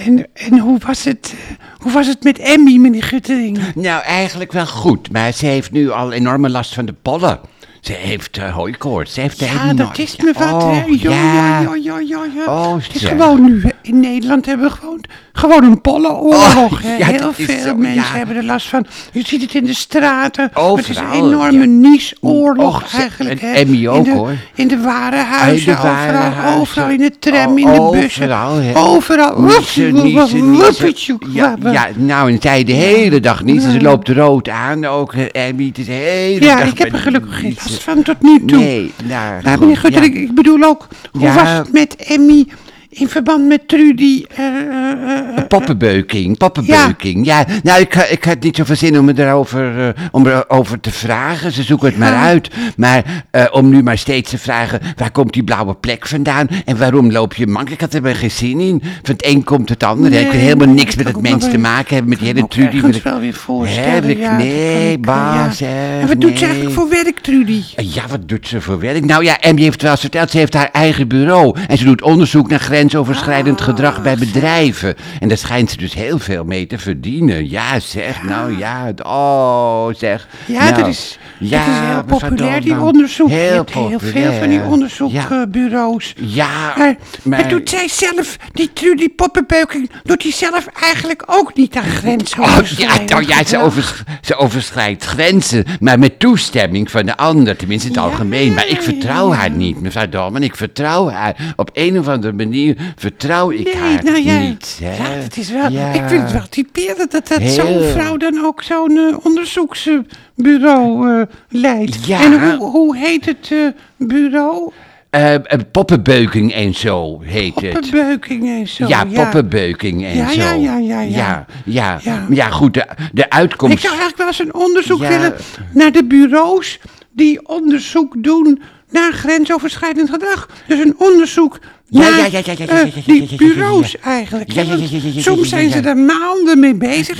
en, en hoe, was het, hoe was het met Emmy, meneer Guttering? Nou, eigenlijk wel goed, maar ze heeft nu al enorme last van de pollen. Ze heeft uh, hooikoorts. Ze heeft er Ja, dat is me wat. Oh, hè. Ja, ja. ja, ja, ja, ja. Oh, het is gewoon nu, in Nederland hebben we gewoon, gewoon een pollenoorlog. Oh, ja, Heel veel zo, mensen ja. hebben er last van. Je ziet het in de straten. Overal, het is een enorme ja. niesoorlog eigenlijk. en hè. Emmy in de, hoor. In de warenhuizen, In de overal, overal in de tram, Oh, in de bussen. overal. Overal. Niezen, niezen, Ja, ja, nou, en zij de hele dag niet. Ze loopt rood aan ook, eh, Emmy. Het is de hele Ja, dag ik heb er gelukkig geen niezen. Last van tot nu toe. Nee, nou, Maar meneer Guttering, ja. ik bedoel ook, hoe Ja. was het met Emmy in verband met Trudy? eh, Poppenbeuking, poppenbeuking. Ja, nou, ik, ik had niet zoveel zin om me daarover eh, om erover te vragen. Ze zoeken het maar uit. Maar om nu maar steeds te vragen, waar komt die blauwe plek vandaan? En waarom loop je mank? Ik had er maar geen zin in. Van het een komt het ander. Nee, ik wil helemaal niks met het kan mens ik te maken hebben. Met die kan hele Trudy. wil ergens ik- wel weer voorstellen. Heb ik- ja, nee, kan ik, baas, ja. En wat doet ze eigenlijk voor werk, Trudy? Ja, wat doet ze voor werk? Nou ja, Emmy heeft wel eens verteld, ze heeft haar eigen bureau. En ze doet onderzoek naar grensoverschrijdend gedrag bij bedrijven. En daar schijnt ze dus heel veel mee te verdienen. Ja, zeg, nou ja, het- oh, zeg. Ja, nou, dat is, dat is heel populair, die onderzoek. Je Heel hebt heel veel van die onderzoekbureaus. Ja, Maar, doet zij zelf, die Trudy Poppenbeuking, doet die zelf eigenlijk ook niet aan Oh, grensoverschrijdend ja, nou ja, ze, gedrag? overs- ze overschrijdt grenzen, maar met toestemming van de ander, tenminste in het Ja, algemeen. Maar ik vertrouw ja. haar niet, mevrouw Dolman, ik vertrouw haar. Op een of andere manier vertrouw ik Nee, haar nou ja, niet. Hè? ja, het is wel, Ja. ik vind het wel typerend dat, dat Heel. zo'n vrouw dan ook zo'n eh, onderzoeksbureau eh, leidt. Ja. En hoe, hoe heet het eh, bureau? Poppenbeuking en zo heet het. Poppenbeuking en zo. ja, poppenbeuking en Ja, zo. ja, ja, ja, ja. Ja, ja, Ja. ja, goed, de, de uitkomst... Ik zou eigenlijk wel eens een onderzoek willen naar de bureaus die onderzoek doen naar grensoverschrijdend gedrag. Dus een onderzoek Ja, ja, ja, ja, ja, eh, die bureaus eigenlijk. Soms zijn ze er maanden mee bezig.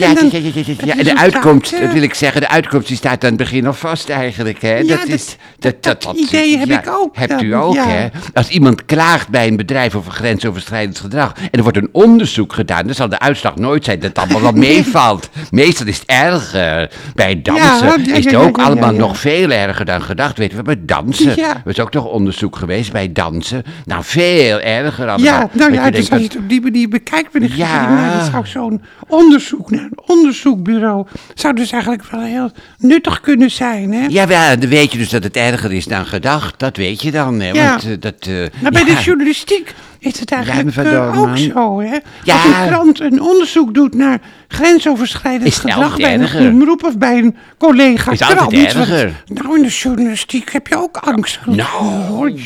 Ja, en de uitkomst, eh, dat wil ik zeggen, de uitkomst die staat aan het begin al vast eigenlijk, hè? Dat, is, dat- dat idee heb ik ook Hebt u ook, hè? Als iemand klaagt bij een bedrijf over grensoverschrijdend gedrag en er wordt een onderzoek gedaan, dan zal de uitslag nooit zijn dat het allemaal wel meevalt. Meestal is het erger. Bij dansen is het ook allemaal nog veel erger dan gedacht. Weten we, bij dansen. Er is ook toch onderzoek geweest bij dansen. Nou, veel erger. Ja, nou ja, dus denkt als je het op die manier bekijkt, ben ik Ja. nou, dat zou zo'n onderzoek naar een onderzoekbureau, zou dus eigenlijk wel heel nuttig kunnen zijn, hè? Ja, wel, dan weet je dus dat het erger is dan gedacht. Dat weet je dan, hè? Ja. Want, eh, dat, Maar bij ja. de journalistiek is het eigenlijk eh, ook zo, hè? Ja. Als een krant een onderzoek doet naar grensoverschrijdend Is gedrag bij een omroep of bij een collega Is altijd krant. want-. Nou, in de journalistiek heb je ook angst. Nou, hoor, ja,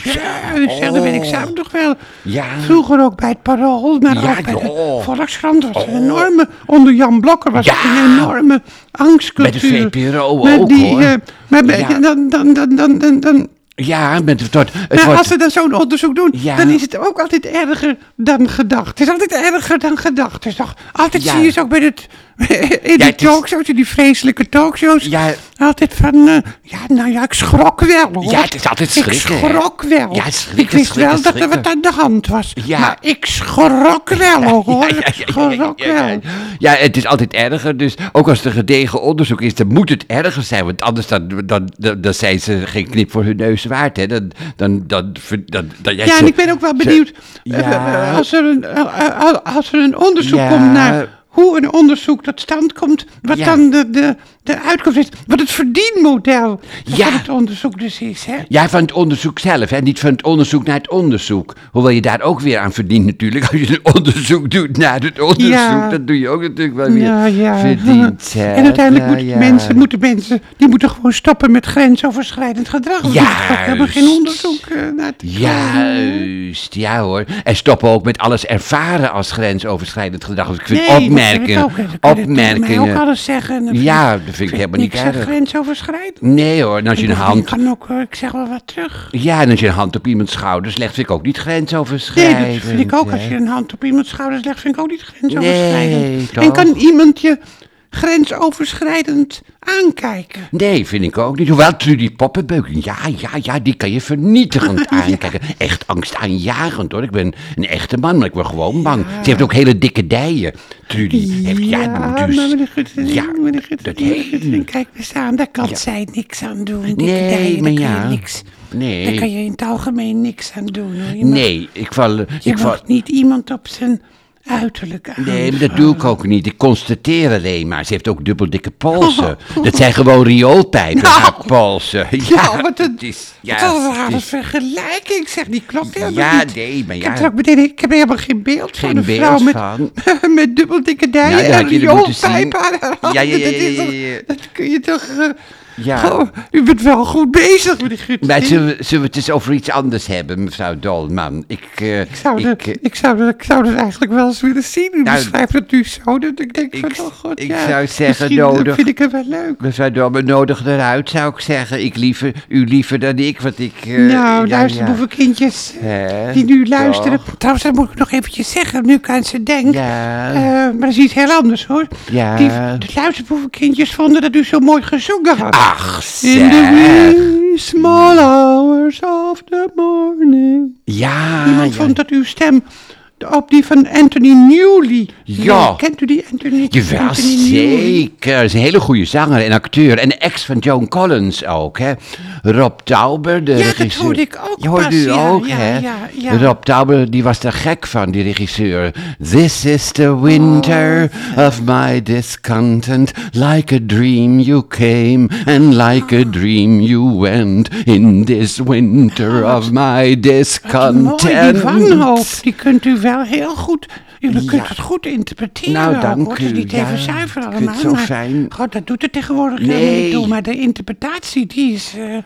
zeg, dat weet ik zelf nog wel. Ja. Vroeger ook bij het Parool, maar Ja, ook bij de joh. Volkskrant was een enorme, onder Jan Blokker was Ja. het een enorme angstcultuur. Bij de VPRO ook, die, hoor. eh, maar bij- dan, dan, dan, dan, dan, dan Ja, met het wordt... Het nou, wordt als ze dan zo'n onderzoek doen, Ja. dan is het ook altijd erger dan gedacht. Het is altijd erger dan gedacht. Dus toch, altijd Ja. zie je ze ook bij het, in Ja, die het is- talkshows, in die vreselijke talkshows. Ja. Altijd van, eh, ja, nou ja, ik schrok wel hoor. Ja, het is altijd Ik schrikken, hè? schrok wel. Ja, schrikken, ik wist schrikken, wel dat er wat aan de hand was. Ja. Maar ik schrok wel hoor. Ja, ja, Ik ja, schrok wel. Ja, het is altijd erger. Dus ook als er gedegen onderzoek is, dan moet het erger zijn. Want anders dan, dan, dan, dan zijn ze geen knip voor hun neus waard. Hè. Dan, dan, dan, dan, dan, Ja, en ik ben ook wel benieuwd Ja. eh, eh, als, er een, als er een onderzoek komt naar hoe een onderzoek tot stand komt, wat Ja. dan de, de, de uitkomst is, wat het verdienmodel Ja. van het onderzoek dus is. Hè? Ja, van het onderzoek zelf, hè? niet van het onderzoek naar het onderzoek. Hoewel je daar ook weer aan verdient natuurlijk. Als je een onderzoek doet naar het onderzoek, Ja. dan doe je ook natuurlijk wel weer Ja, ja. verdient. hè. En uiteindelijk Ja, moeten, ja. mensen, moeten mensen, die moeten gewoon stoppen met grensoverschrijdend gedrag. Die hebben geen onderzoek eh, naar te Juist, ja hoor. En stoppen ook met alles ervaren als grensoverschrijdend gedrag. Dus ik vind Nee, ik opmerkingen, ook. Opmerkingen. alles zeggen. Ja, ik- dat vind ik helemaal niet erg. grensoverschrijdend. Nee hoor, en als je een Ik hand... kan ook, ik zeg wel wat terug. Ja, en als je een hand op iemands schouders legt, vind ik ook niet Nee, grensoverschrijdend. dat vind ik ook. Als je een hand op iemands schouders legt, vind ik ook niet grensoverschrijdend. Nee, en kan iemand je grensoverschrijdend aankijken. Nee, vind ik ook niet. Hoewel Trudy Poppenbeuken, ja, ja, ja, die kan je vernietigend aankijken. ja. Echt angstaanjagend hoor. Ik ben een echte man, maar ik word gewoon bang. Ze heeft ook hele dikke dijen. Trudy heeft, ja, ja dus... Maar goed, ja. Kijk we staan. daar kan zij niks aan doen. Dikke nee, dijen, maar daar kan niks... Nee. Daar kan je in het algemeen niks aan doen. Hoor. Nee, ik val... Ik val, niet iemand op zijn uiterlijk. Nee, dat doe ik ook niet. Ik constateer alleen maar. Ze heeft ook dubbel dikke polsen. Oh. Dat zijn gewoon rioolpijpen, nou. haar polsen. Ja, ja wat is, ja, wat een rare vergelijking. Ik zeg, die klopt helemaal ja, niet. nee, maar ja. Ik heb, er ook meteen, ik heb helemaal geen beeld van een vrouw met, met dubbel dikke nou dijen en rioolpijpen aan haar. Ja, ja, ja, Dat kun je toch... Eh, ja. Oh, u bent wel goed bezig. Maar zullen we, zullen het eens over iets anders hebben, mevrouw Dolman? Ik, uh, ik, zou ik, dat, zou ik zou eigenlijk wel eens willen zien. U nou, beschrijft het nu zo dat ik denk van, oh god, Ik ja, zou zeggen, nodig. nodig... vind ik het wel leuk. Mevrouw Dolman, nodig eruit, zou ik zeggen. Ik liever, u liever dan ik, want ik... Eh, nou, luisterboevenkindjes die nu luisteren. Trouwens, dat moet ik nog eventjes zeggen, nu ik aan ze denk. Maar dat is iets heel anders, hoor. Die, de luisterboevenkindjes vonden dat u zo mooi gezongen had. In the wee small hours of the morning. Ja. Iemand vond dat uw stem op die van Anthony Newley. Ja. Kent u die Anthony? Newley Anthony zeker. Hij is een hele goede zanger en acteur. En ex van Joan Collins ook, hè. Rob Tauber, de Ja, regisseur. dat hoorde ik ook Je hoorde u ja, ook, ja, hè. Rob Tauber, die was er gek van, die regisseur. This is the winter oh. of my discontent. Like a dream you came and like a oh. dream you went. In this winter oh, of my discontent. Mooi, die wanhoop, die kunt u wel heel goed. Jullie kunt het goed interpreteren. Nou, dank ook, u. Het is niet even zuiver allemaal. Het zo fijn. God, dat doet het tegenwoordig helemaal niet toe. Maar de interpretatie, die is... Eh,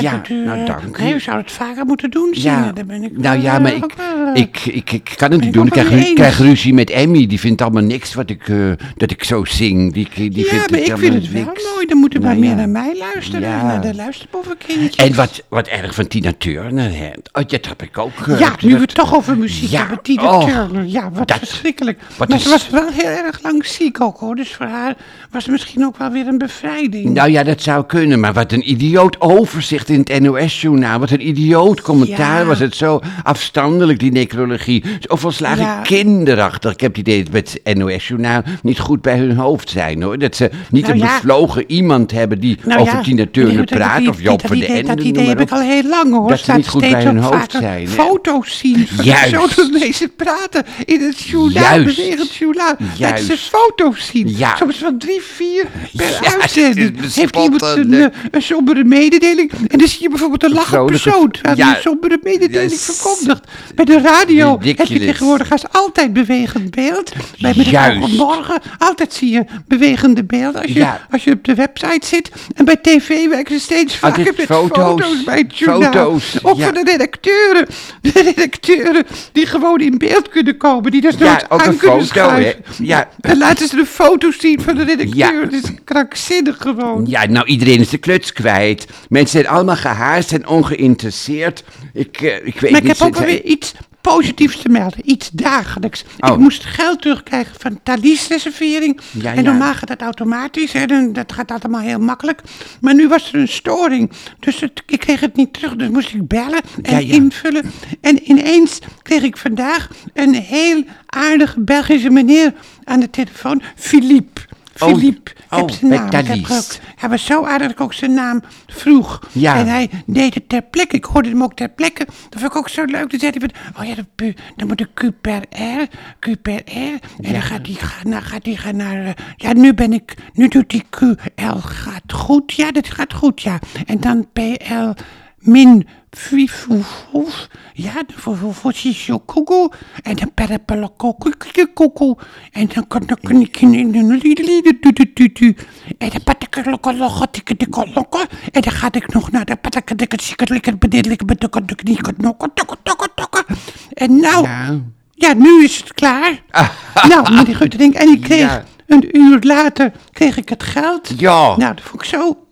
ja, nou eh, dank. Nee, u zou het vaker moeten doen, zingen. Daar ben ik nou ja, maar eh, ik, eh, ik, ik, ik, kan het niet doen. Ik krijg, krijg, ruzie met Emmy. Die vindt allemaal niks wat ik, dat ik zo zing. Die, die ja, maar ik vind het wel mooi. Dan moeten nou, maar meer naar mij luisteren. Ja. Naar de luisterboevenkindjes. En wat, wat erg van Tina Turner. Hè. Oh, dat heb ik ook. Ja, nu we het toch over muziek ja, hebben. Tina oh, Turner. Ja, wat dat, verschrikkelijk. Wat maar is, ze was wel heel erg lang ziek ook hoor. Dus voor haar was het misschien ook wel weer een bevrijding. Nou ja, dat zou kunnen. Maar wat een idioot overzicht in het NOS-journaal. Wat een idioot commentaar was het. Zo afstandelijk, die necrologie. Of volslagen ja. kinderachtig. Ik heb het idee dat met het NOS-journaal niet goed bij hun hoofd zijn hoor. Dat ze niet nou, een ja. iemand hebben die nou over Tina Turner praat. Of Job van de Ende. Dat idee heb ik al heel lang hoor. Dat ze niet goed bij hun hoofd zijn. Foto's zien. Juist. Zo dat mensen praten in het journaal. juist. journaal. Dat ze foto's zien. Soms van drie, vier per uitzending. Heeft iemand een, eh, een sombere mededeling. En dan zie je bijvoorbeeld een lachende persoon. Terwijl ja, die sombere mededeling verkondigd. Bij de radio heb je tegenwoordig als altijd bewegend beeld. Bij Met op Morgen altijd zie je bewegende beelden. Als je, als je op de website zit. En bij tv werken ze steeds vaker met foto's, foto's bij het. Foto's, ook van de redacteuren. De redacteuren die gewoon in beeld kunnen komen. Die dus nooit aan een kunnen foto, Ja. En laten ze de foto's zien van de redacteur. Dat is krankzinnig gewoon. Ja, nou iedereen is de kluts kwijt. Mensen zijn allemaal gehaast en ongeïnteresseerd. Ik, uh, ik weet maar niet... Maar ik heb ook weer iets positiefs te melden. Iets dagelijks. Ik oh. moest geld terugkrijgen van Thalys reservering. En normaal gaat dat automatisch. Hè, dat gaat allemaal heel makkelijk. Maar nu was er een storing. Dus ik kreeg het niet terug. Dus moest ik bellen en invullen. En ineens kreeg ik vandaag een heel aardige Belgische meneer aan de telefoon. Philippe. Oh, Philippe. Oh, heb zijn naam. Ik hij was zo aardig dat ik ook zijn naam vroeg. Ja. En hij deed het ter plekke. Ik hoorde hem ook ter plekke. Dat vond ik ook zo leuk. Dan zei hij, oh ja, dan, dan moet ik Q per R, Q per R. En dan gaat hij naar, gaat gaan naar, eh, ja, nu ben ik, nu doet die QL gaat goed. Ja, dat gaat goed, ja. En dan PL min vifufus, ja, de koeko, en een koko en dan kan ik niet in een liedje, en dan patakalokolokotiketikolokke, en dan ga ik nog naar de patakadikatsikatlikker, bedidelijk, bedokkadikatsikatlokkotokkotokke, en nou, ja, nu is het klaar. Nou, meneer en ik kreeg... Een uur later kreeg ik het geld. Ja. Nou, dat vond ik zo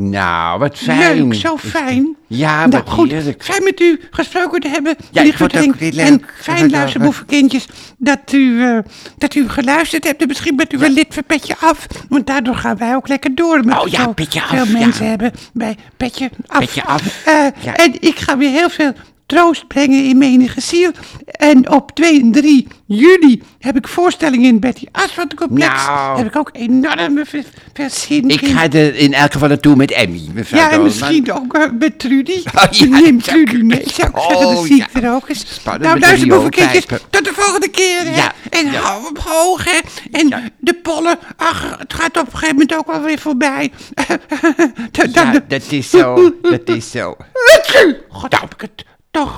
nou, wat fijn. Leuk, zo fijn. Ja, nou wat goed, heerlijk. fijn met u gesproken te hebben, Ja, meneer En fijn, luisterboevenkindjes, dat u, eh, dat u geluisterd hebt. En misschien bent u wel lid van Petje Af, want daardoor gaan wij ook lekker door. Met Oh ja, Petje Af, veel ja. mensen hebben bij Petje Af. Petje Af, Eh. En ik ga weer heel veel troost brengen in menige ziel. En op 2 en 3 juli heb ik voorstellingen in Betty Asphalt Complex. Nou. Heb ik ook enorme veel, veel zin Ik in. ga er in elk geval naartoe met Emmy, mevrouw Ja, en misschien ook eh, met Trudy. Oh, ja, Neem dat Trudy mee, zou ik zeggen. Oh, Dan zie ik ja. er ook eens. Spannend nou, luister, boevenkindjes. Tot de volgende keer, hè. Ja, En ja. hou op hoog, hè. En de pollen, ach, het gaat op een gegeven moment ook wel weer voorbij. Ja, dan- dat is zo, dat is zo. God, heb ik het toch.